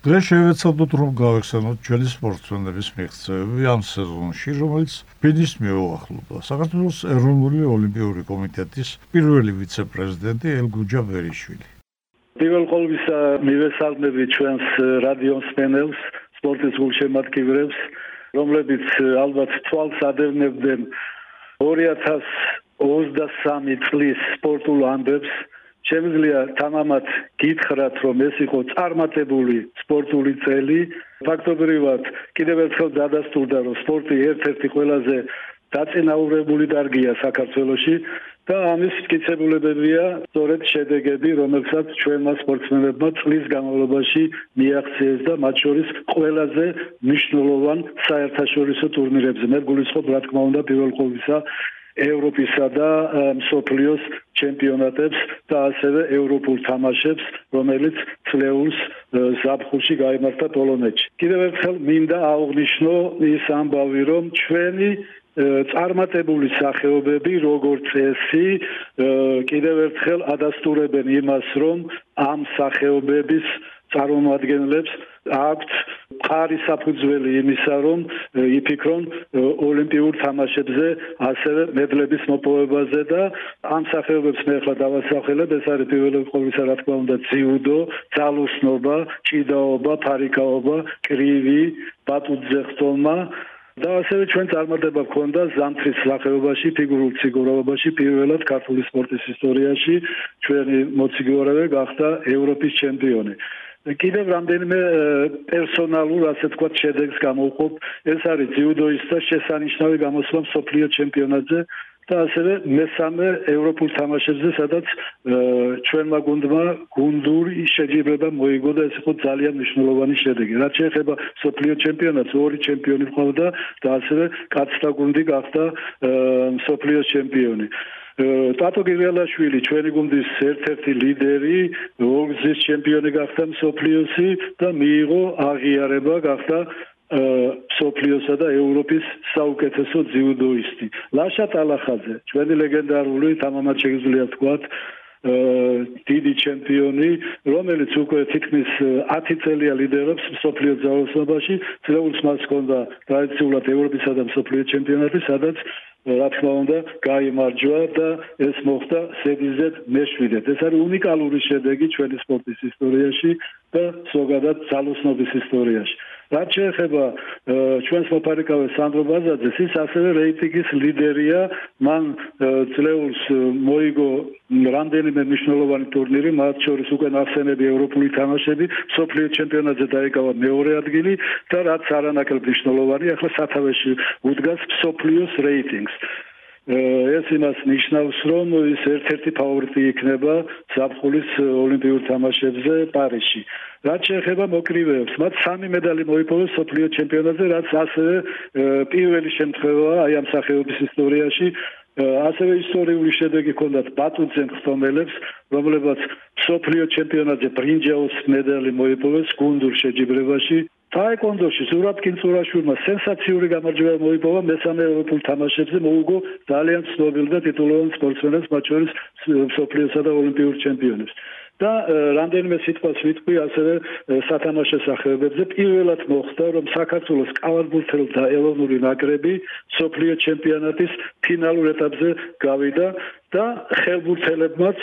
დღეს შევეცადოთ რომ გავეხსენოთ ჩვენი სპორტსმენების მიღწევები ამ სეზონში, რომელიც ფინის მიუახლოვდა. საქართველოს ეროვნული ოლიმპიური კომიტეტის პირველი ვიცე-პრეზიდენტი ელგუჯა ბერიშვილი. პირველ ყოვლისა მივესალმები ჩვენს რადიოს პენელს, სპორტის გულშემატკივრებს, რომლებიც ალბათ თვალს ადევნებდნენ 2023 წლის სპორტულ ამბებს შემიძლია თამამად გითხრათ რომ ეს იყო წარმატებული სპორტული წელი. ფაქტობრივად კიდევ ერთხელ დადასტურდა რომ სპორტი ერთ-ერთი ყველაზე დაწინაურებული დარგია საქართველოში და ამის მტკიცებულებებია სწორედ შედეგები რომელსაც ჩვენმა სპორტსმენებმა წლის განმავლობაში მიაღწიეს და მათ შორის ყველაზე მნიშვნელოვან საერთაშორისო ტურნირებზე. მე გულისხმობ რა თქმა უნდა პირველ ყოვლისა ევროპისა და სოფლიოს ჩემპიონატებს და ასევე ევროპულ თამაშებს, რომელიც წლეულს ზაფხულში გამართა პოლონეთში. კიდევ ერთხელ მინდა აღვნიშნო ის ამბავი, რომ ჩვენი წარმატებული სახეობები როგორც ესი კიდევ ერთხელ ადასტურებენ იმას, რომ ამ სახეობების წარმომადგენლებს აქვთ ყარი საფუძველი იმისა, რომ იფიქრონ ოლიმპიურ თამაშებზე, ასევე მედლების მოპოვებაზე და ამ სახეობებს მე ახლა დავასახელებ, ეს არის პირველი ყოვლისა რა თქმა უნდა ძიუდო, ძალოსნობა, ჭიდაობა, ფარიკაობა, კრივი, ბატუძე ხტომა და ასევე ჩვენ წარმატება გქონდა ზამთრის სახეობაში, ფიგურულ ციგურობაში, პირველად ქართული სპორტის ისტორიაში ჩვენი მოციგურები გახდა ევროპის ჩემპიონი. კიდევ რამდენიმე პერსონალურ ასე თქვა შედეგს გამოვხობ ეს არის ძიუდოისტთა შესანიშნავი გამოსვლა სოფლიო ჩემპიონატზე და ასევე მესამე ევროპულ თამაშებზე სადაც ჩვენმა გუნდმა გუნდური შეჯიბრება მოიგო და ეს იყო ძალიან მნიშვნელოვანი შედეგი. რაც შეეხება სოფლიო ჩემპიონატს ორი ჩემპიონი ყავდა და ასევე კაცთა გუნდი გახდა სოფლიო ჩემპიონი ტატო გირიალაშვილი ჩვენი გუნდის ერთ-ერთი ლიდერი, ორგზის ჩემპიონი გახდა სოფლიოსი და მიიღო აღიარება გახდა სოფლიოსა და ევროპის საუკეთესო ძიუდოისტი. ლაშა ტალახაძე, ჩვენი ლეგენდარული თამამად შეგვიძლია თქვათ დიდი ჩემპიონი, რომელიც უკვე თითქმის 10 წელია ლიდერობს სოფლიო ძალოსნობაში, წლეულს მას ჰქონდა ტრადიციულად ევროპისა და სოფლიო ჩემპიონატი, სადაც რა თქმა უნდა, გაიმარჯვა და ეს მოხდა სედიზეთ მეშვიდეთ. ეს არის უნიკალური შედეგი ჩვენი სპორტის ისტორიაში და ზოგადად ძალოსნობის ისტორიაში. რაც შეეხება ჩვენს მოფარიკავეს სანდრო ბაზაძეს, ის ასევე რეიტინგის ლიდერია. მან წლეულს მოიგო რამდენიმე მნიშვნელოვანი ტურნირი, მათ შორის უკვე ნახსენები ევროპული თამაშები, სოფლიო ჩემპიონატზე დაიკავა მეორე ადგილი და რაც არანაკლებ მნიშვნელოვანი, ახლა სათავეში უდგას სოფლიოს რეიტინგს. ლიგს ეს იმას ნიშნავს, რომ ის ერთ-ერთი ფავორიტი იქნება ზაფხულის ოლიმპიურ თამაშებზე პარიზში. რაც შეეხება მოკრივეებს, მათ სამი მედალი მოიპოვეს მსოფლიო ჩემპიონატზე, რაც ასევე პირველი შემთხვევაა აი ამ სახეობის ისტორიაში. ასევე ისტორიული შედეგი ჰქონდათ ბატუძემ ხსომელებს, რომლებაც მსოფლიო ჩემპიონატზე ბრინჯაოს მედალი მოიპოვეს გუნდურ შეჯიბრებაში ტაეკვონდოში ზურაბკინ წურაშვილმა სენსაციური გამარჯვება მოიპოვა მესამე ევროპულ თამაშებზე მოუგო ძალიან ცნობილ და ტიტულოვან სპორტსმენებს მათ შორის სოფლიოსა და ოლიმპიურ ჩემპიონებს და რამდენიმე სიტყვას ვიტყვი ასევე სათამაშო სახეობებზე. პირველად მოხდა რომ საქართველოს კალათბურთელთა ეროვნული ნაკრები სოფლიო ჩემპიონატის ფინალურ ეტაპზე გავიდა და ხელბურთელებმაც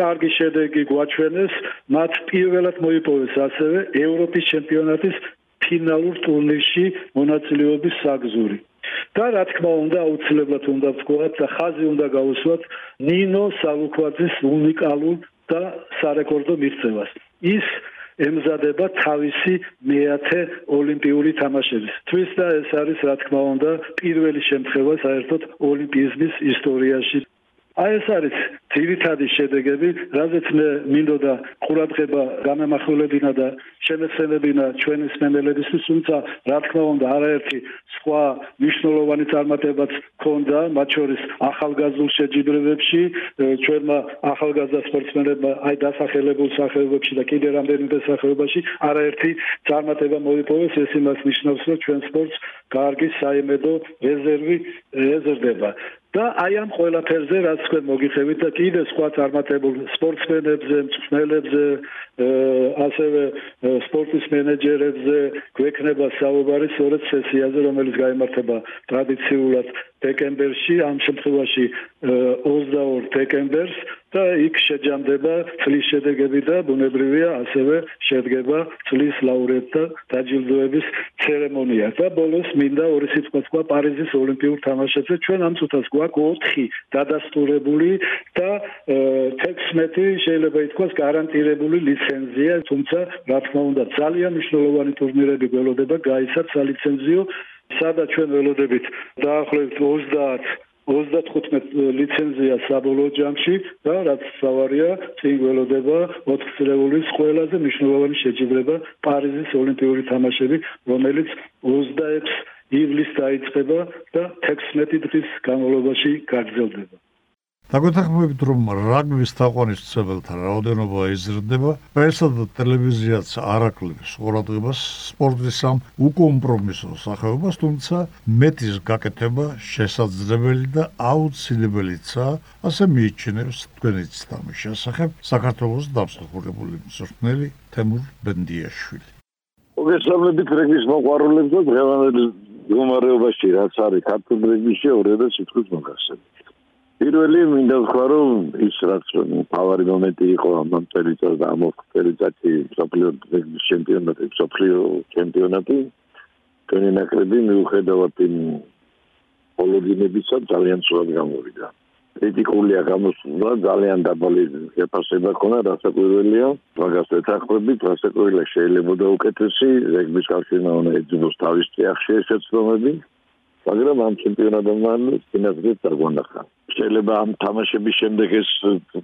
კარგი შედეგი გვაჩვენეს. მათ პირველად მოიპოვეს ასევე ევროპის ჩემპიონატის ფინალურ ტურნირში მონაწილეობის საგზური. და რა თქმა უნდა აუცილებლად უნდა ვთქვათ და ხაზი უნდა გაუსვათ ნინო სალუქვაძის უნიკალურ და სარეკორდო მიღწევას. ის ემზადება თავისი მეათე ოლიმპიური თამაშების. თვის და ეს არის რა თქმა უნდა პირველი შემთხვევა საერთოდ ოლიმპიზმის ისტორიაში. აი ეს არის ძირითადი შედეგები, რაზეც მე მინდოდა ყურადღება გამემახვილებინა და შემეცნებინა ჩვენი სმენელებისთვის, თუმცა რა თქმა უნდა, არაერთი სხვა მნიშვნელოვანი წარმატებაც ქონდა, მათ შორის ახალგაზრდულ შეჯიბრებებში, ჩვენმა ახალგაზრდა სპორტსმენებმა აი დასახელებულ სახეობებში და კიდევ რამდენიმე სახეობაში არაერთი წარმატება მოიპოვეს, ეს იმას ნიშნავს, რომ ჩვენ სპორტს კარგი საიმედო რეზერვი ეზრდება. და აი ამ ყველაფერზე რაც თქვენ მოგიხევით და კი კიდე სხვა წარმატებულ სპორტსმენებზე, მწვრთნელებზე, ასევე სპორტის მენეჯერებზე გვექნება საუბარი სწორედ სესიაზე, რომელიც გამართება ტრადიციულად დეკემბერში, ამ შემთხვევაში 22 დეკემბერს და იქ შეჯამდება წლის შედეგები და ბუნებრივია ასევე შედგება წლის ლაურეატთა დაჯილდოების ცერემონია. და ბოლოს მინდა ორი სიტყვა თქვა პარიზის ოლიმპიურ თამაშებზე. ჩვენ ამ წუთას გვაქვს 4 დადასტურებული და 16 შეიძლება ითქვას გარანტირებული ლიცენზია თუმცა რა თქმა უნდა ძალიან მნიშვნელოვანი ტურნირები გველოდება გაიცა სალიცენზიო სადაც ჩვენ ველოდებით დაახლოებით 30 35 ლიცენზია საბოლოო ჯამში და რაც სავარია წინ გველოდება 4 წლეულის ყველაზე მნიშვნელოვანი შეჯიბრება პარიზის ოლიმპიური თამაშები რომელიც 26 ივლისს დაიწყება და 16 დღის განმავლობაში გაგრძელდება დაგვეთანხმებით რომ რაგბის თაყვანისმცემელთა რაოდენობა იზრდება, ესადა ტელევიზიაც არაკლებს ყურადღებას სპორტის ამ უკომპრომისო სახეობას, თუმცა მეტის გაკეთება შესაძლებელი და აუცილებელიცაა, ასე მიიჩნევს თქვენიც თამაშის შესახებ საქართველოს დამსახურებული მსურთნელი თემურ ბენდიაშვილი. მოგესალმებით რეგის მოყვარულებს და დღევანდელ მდგომარეობაში რაც არის ქართულ რეგისში ორედა სიტყვის მოგასწრებით. პირველი მინდა ვთქვა რომ ის რაც პავარი მომენტი იყო ამ წელიწადს და ამ წელიწადში სოფლიო ჩემპიონატი სოფლიო ჩემპიონატი თქვენი ნაკრები მიუხედავად იმ პოლოდინებისა ძალიან სწორად გამოვიდა. კრიტიკულია გამოსულა ძალიან დაბალი შეფასება ქონა რასაკვირველია მაგას ვეთანხმებით რასაკვირველია შეიძლება უკეთესი რეგბის კავშირმა უნდა ეძინოს თავის წიაღში შეცდომები მაგრამ ამ ჩემპიონატთან ფინალზე დაგვანახა შეიძლება ამ თამაშების შემდეგ ეს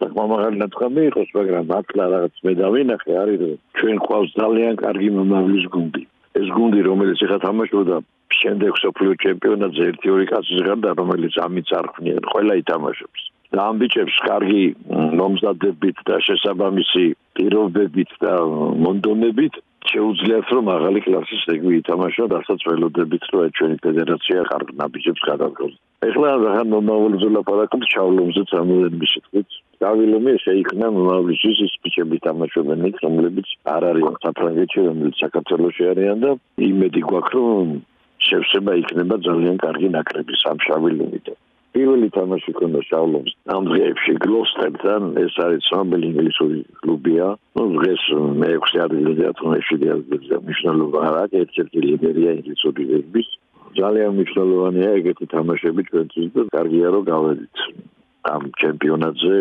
თქმამაღალი ნათქვამი იყოს, მაგრამ აკლა რაღაც მე დავინახე არის რომ ჩვენ ყავს ძალიან კარგი მომავლის გუნდი. ეს გუნდი რომელიც ახლა თამაშობდა შემდეგ სოფლიო ჩემპიონატზე ერთი ორი კაცის გარდა რომელიც ამიც არ ხვნიან, ყველა ითამაშებს. და ამ ბიჭებს კარგი მომზადებით და შესაბამისი პირობებით და მონდომებით შეუძლიათ რომ აღალი კლასის რეგბი ითამაშონ, რასაც ველოდებით რომ ჩვენი ფედერაცია კარგ ნაბიჯებს გადადგოს. ეხლა რაღაც მომავალზე ლაპარაკობთ ჩავლომზე სამუდამო შეტყვით. დავილომი შეიქმნა მომავლის ის ბიჭები თამაშობენ იქ, რომლებიც არ არიან საფრანგეთში, რომლებიც საქართველოში არიან და იმედი გვაქვს რომ შევსება იქნება ძალიან კარგი ნაკრები სამშავილიმით. პირველი თამაში ქონდა შავლობს ამ დღეებში გლოსტერთან ეს არის ცნობილი ინგლისური კლუბია. ну დღეს მე-6 ადგილზე ათონიში ადგილზე მნიშვნელობა არ აქვს. ერთ-ერთი ლიდერია ინგლისური რეგბის ძალიან მნიშვნელოვანია ეგეთი თამაშები ჩვენთვის და კარგია რომ გავედით ამ ჩემპიონატზე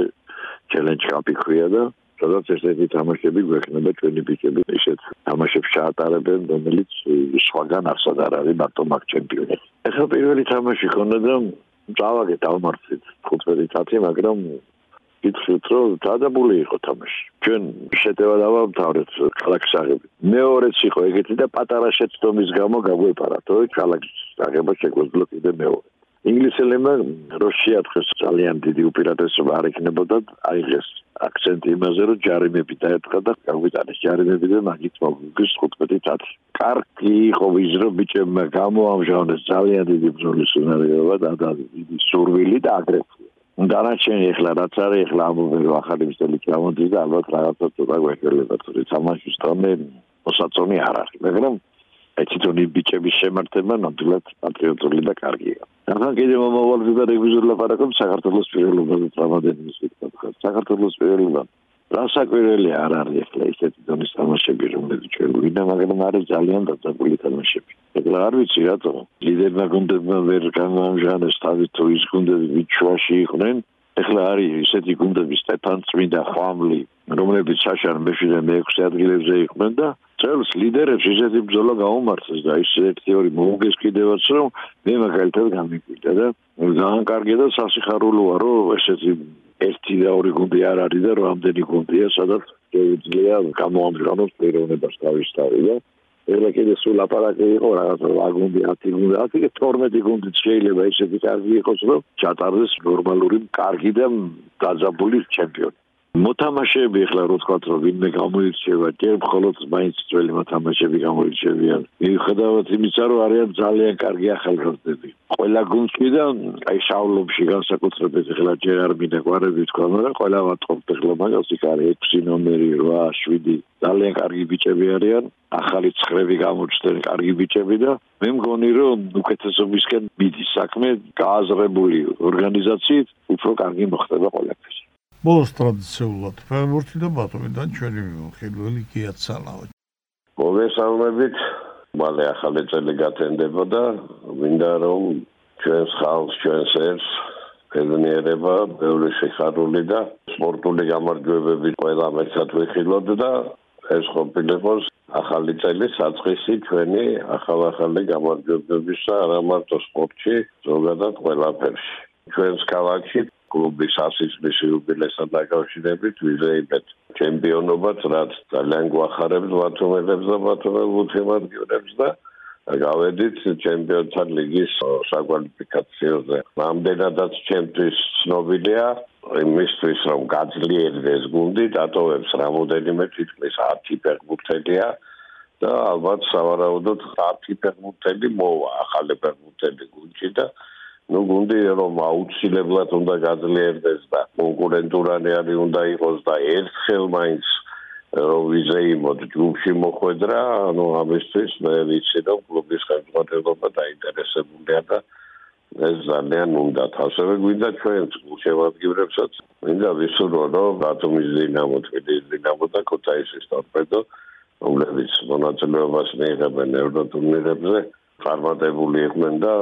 challenge cup-ი ქვია და სადაც ესეთი თამაშები გვექნება ჩვენი ბიჭები. ისეთ თამაშებს ჩაატარებენ რომელიც სხვაგან არსად არ არის მარტო მაგ ჩემპიონატი ეხლა პირველი თამაში ქონდა და წავაგე დავმარცხეთ 15-ი, მაგრამ გითხოთ რომ დადაბული იყო თამაში. ჩვენ შეტევა დავამთავრეთ ქალაქის აღებით. მეორეც იყო ეგეთი და პატარა შეცდომის გამო გაგვეპარათ, ой, ქალაქის აღება შეგვეძლო კიდე მეორე. ინგლისელებმა რუსიათქოს ძალიან დიდი უპირატესობა არ იქნებოდა აიღეს აქცენტი იმაზე რომ ჯარიმები დაეთქა და გაგვიტანეს ჯარიმები და მაგით მოგვიგეს 15-ით. კარგი იყო ვიზრო ბიჭებმა გამოამჟღავნეს ძალიან დიდი ბრძოლის უნარიობა და დიდი სურვილი და აგრესია. დანარჩენი ახლა რაც არის ახლა ამბობენ რომ ახალი მისტელი ჩამოდის და ალბათ რაღაცა ცოტა გვექელებათ თორე თამაშის თამე მოსაწონი არ არის მაგრამ ეციტონი ბიჭების შემართება ნამდვილად პატრიოტული და კარგია. ახლა კიდე მომავალზე და რეგულარულად ლაპარაკობ საქართველოს პირველობაზე თამადენის ვიქცოთ. საქართველოს პირველობა რასაკვირველი არ არის ახლა ისეთი დონის თამაშები რომლებიც ჩვენ გვინდა, მაგრამ არის ძალიან დაწებული თამაშები. ახლა არ ვიცი რატო ლიდერმა გუნდებმა ვერ გამოამჟღავნეს თავის თუ ის გუნდები ვიჩვაში იყვნენ. ახლა არის ისეთი გუნდები სტეფან წმინდა ხვამლი, რომლებიც საშარ მეშვიდე მეექვსე ადგილებზე იყვნენ და წელს ლიდერებს ისეთი ბრძოლა გაუმართეს და ის ერთი ორი მოუგეს კიდევაც რომ მე მაგალითად გამიკვირდა და ძალიან კარგი და სასიხარულოა რომ ესეთი ერთი და ორი გუნდი არ არის და რამდენი გუნდია სადაც შეიძლება გამოამზრანოს პიროვნებას თავის თავი და ეხლა კიდე სულ აპარატი იყო რაღაც ვაგონი 10 გუნდი 10 12 გუნდი შეიძლება ისეთი კარგი იყოს რომ ჩატარდეს ნორმალური კარგი და დაძაბული ჩემპიონი მოთამაშეები ახლა რო თქვა რომ ვინმე გამოირჩევა, ჯერ მხოლოდ მაინც ძველი მოთამაშეები გამოირჩევიან. მიუხედავად იმისა, რომ არიან ძალიან კარგი ახალგაზრდები. ყველა გუნდში და აი შავლობში განსაკუთრებით ახლა ჯერ არ მინეგვარები თქვა, მაგრამ ყველა ვატყობთ ახლა მაგას იქ არის 6 ნომერი, 8, 7 ძალიან კარგი ბიჭები არიან. ახალი ცხრები გამოჩნდნენ კარგი ბიჭები და მე მგონი რომ უკეთესობისკენ მიდის საქმე გააზრებული ორგანიზაციით უფრო კარგი მოხდება ყველაფერი. ბოლოს ტრადიციულად ფეხბურთი და ბატონიდან ჩვენი ხილველი გიაცალავთ. მოგესალმებით. მალე ახალი წელი გათენდებოდა. მინდა რომ ჩვენს ხალხს, ჩვენს ერს ფედნიერება, ბევრი სიხარული და სპორტული გამარჯვებები ყველა მეცად ვიხილოთ და ეს ყოფილიყოს ახალი წელი საწყისი ჩვენი ახალ-ახალი გამარჯვებების და არა მარტო სპორტში, ზოგადად ყველაფერში. ჩვენს ქალაქში კლუბის ასისტის იუბილესთან დაკავშირებით ვიზეიბეთ ჩემპიონობაც, რაც ძალიან გვახარებს ბათუმელებს და ბათუმელ უთემატიურებს და გავედით ჩემპიონთა ლიგის საკვალიფიკაციოზე. რამდენადაც ჩემთვის ცნობილია იმისთვის რომ გაძლიერდეს გუნდი, დატოვებს რამოდენიმე თითქმის 10 ფეხბურთელია და ალბათ სავარაუდოდ 10 ფეხბურთელი მოვა ახალი ფეხბურთელი გუნდში და ну გუნდი რომ აუცილებლად უნდა გაძლიერდეს და კონკურენტურანი არის უნდა იყოს და ერთხელ მაინც რომ ვიზეიმოდ ჯგუფში მოხვედრა ანუ ამისთვის მე ვიცი რომ კლუბის ხელმძღვანელობა დაინტერესებულია და ეს ძალიან უნდა ასევე გვინდა ჩვენ გულშემატკივრებსაც მინდა ვისურვო რომ ბათუმის დინამო თბილისის დინამო და ქუთაისის ტორპედო რომლებიც მონაწილეობას მიიღებენ ევროტურნირებზე წარმატებული იყვნენ და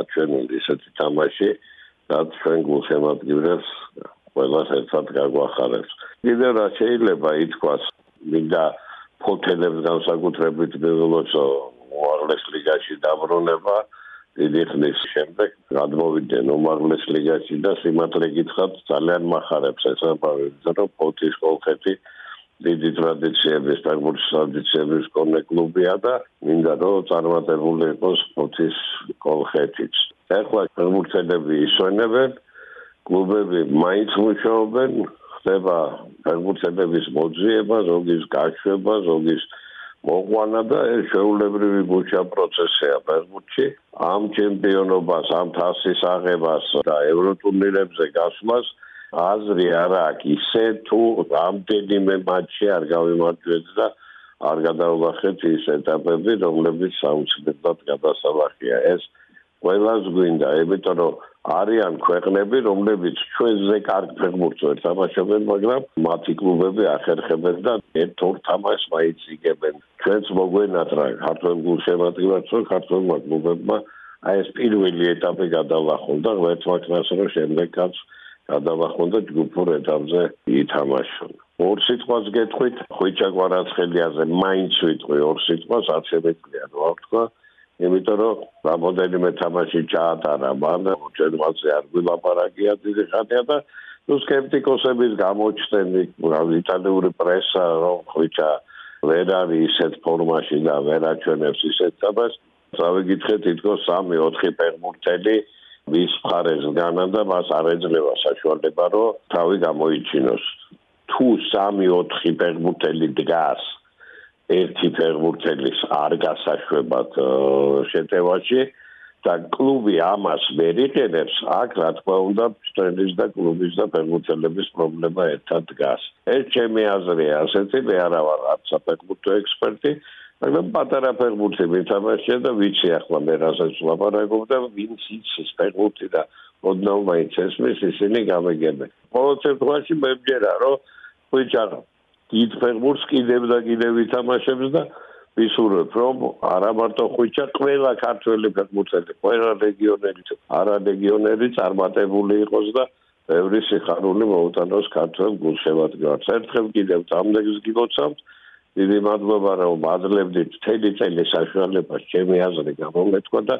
აჩვენეს ესეთი თამაში და ჩვენ გულშემატკივრებს ყველას ერთად გაგვახარებს. კიდევ რა შეიძლება ითქვას, მინდა ფოთელებს განსაკუთრებით მეგობრებო, უაღრეს ლიგაში დაბრუნება დიდი ხნის შემდეგ გადმოვიდნენ უმაღლეს ლიგაში და სიმართლე გითხრათ ძალიან מחარებს ეს ამბავი რომ ფოთის კოლხეთი დიდი ტრადიციების, ფეხბურთის ტრადიციების კონე კლუბია და მინდა რომ წარმატებული იყოს ფოთის კოლხეთიც. ახლა ფეხბურთელები ისვენებენ, კლუბები მაინც მუშაობენ, ხდება ფეხბურთელების მოძიება, ზოგის გაშვება, ზოგის მოყვანა და ეს შეულებრივი გუჩა პროცესია ფეხბურთში. ამ ჩემპიონობას, ამ თასის აღებას და ევროტურნირებზე გასვლას აზრი არ აქვს ისე თუ რამდენიმე მატჩი არ გავიმარჯვეთ და არ გადავახეთ ის ეტაპები რომლებიც საუცებლად გადასალახია. ეს ყველას გვინდა. იმიტომ რომ არიან ქვეყნები რომლებიც ჩვენზე კარგ ფეხბურთს ვერ თამაშობენ მაგრამ მათი კლუბები ახერხებენ და ერთ-ორ თამაშს მაიციგებენ ჩვენც მოგვენათ რა ქართულ გულშემატკივრებს რომ ქართულმა კლუბებმა აი ეს პირველი ეტაპი გადავახონ და ერთმანეთს რომ შემდეგაც გადავახონ და ჯგუფურ ეტაპზე ითამაშონ. ორ სიტყვას გეტყვით, ხვიჩა კვარაცხელიაზე მაინც ვიტყვი ორ სიტყვას, არ შემეძლია რა ვთქვა. იმიტომ რომ რამოდენიმე თამაში ჩაატარა მან, ჩვენმაზე არ გვილაპარაკია დიდი ხანია და ნუ სკეპტიკოსების გამოჩნდნენ იტალიური პრესა, რომ ხვიჩა ვერ არის ისეთ ფორმაში და ვერ აჩვენებს ისეთ თამაშს. წავიგითხეთ თითქოს 3-4 ფეხბურთელი ვის მხარეს განა და მას არ ეძლევა საშუალება რომ თავი გამოიჩინოს თუ 3-4 ფეხბურთელი დგას ერთი ფეხბურთელის არ გასაშვებად შეტევაში და კლუბი ამას ვერ იყენებს, აქ რა თქმა უნდა, სტრენის და კლუბის და ფეხბურთელების პრობლემა ერთად დგას. ეს ჩემი აზრია, ასეთი მე არა ვარ არც საფეხბურთო ექსპერტი, მაგრამ პატარა ფეხბურთი მითამაშია და ვიცი ახლა მე რასაც ლაპარაკობ და ვინც იცის ფეხბურთი და ოდნავ მაინც ესმის ისინი გამეგებენ. ყოველ შემთხვევაში მე მგერა რომ ხუჭარო დიდ ფეხბურთს კიდევ და კიდევ ვითამაშებს და ვისურვებ რომ არა მარტო ხუჭა ყველა ქართველი ფეხბურთელი ყველა რეგიონელი არა რეგიონელი წარმატებული იყოს და ბევრი სიხარული მოუტანოს ქართველ გულშემატკივრებს. ერთხელ კიდევ თამდეგს გიგოცავთ დიდი მადლობა რომ აძლევდით თელი წელი საშუალებას ჩემი აზრი გამომეთქვა და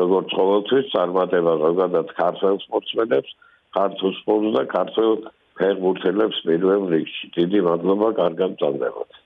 როგორც ყოველთვის წარმატება ზოგადად ქართულ სპორტსმენებს, ქართულ სპორტს და ქართულ ფეხბურთელებს პირველ რიგში. დიდი მადლობა, კარგად წამდებათ.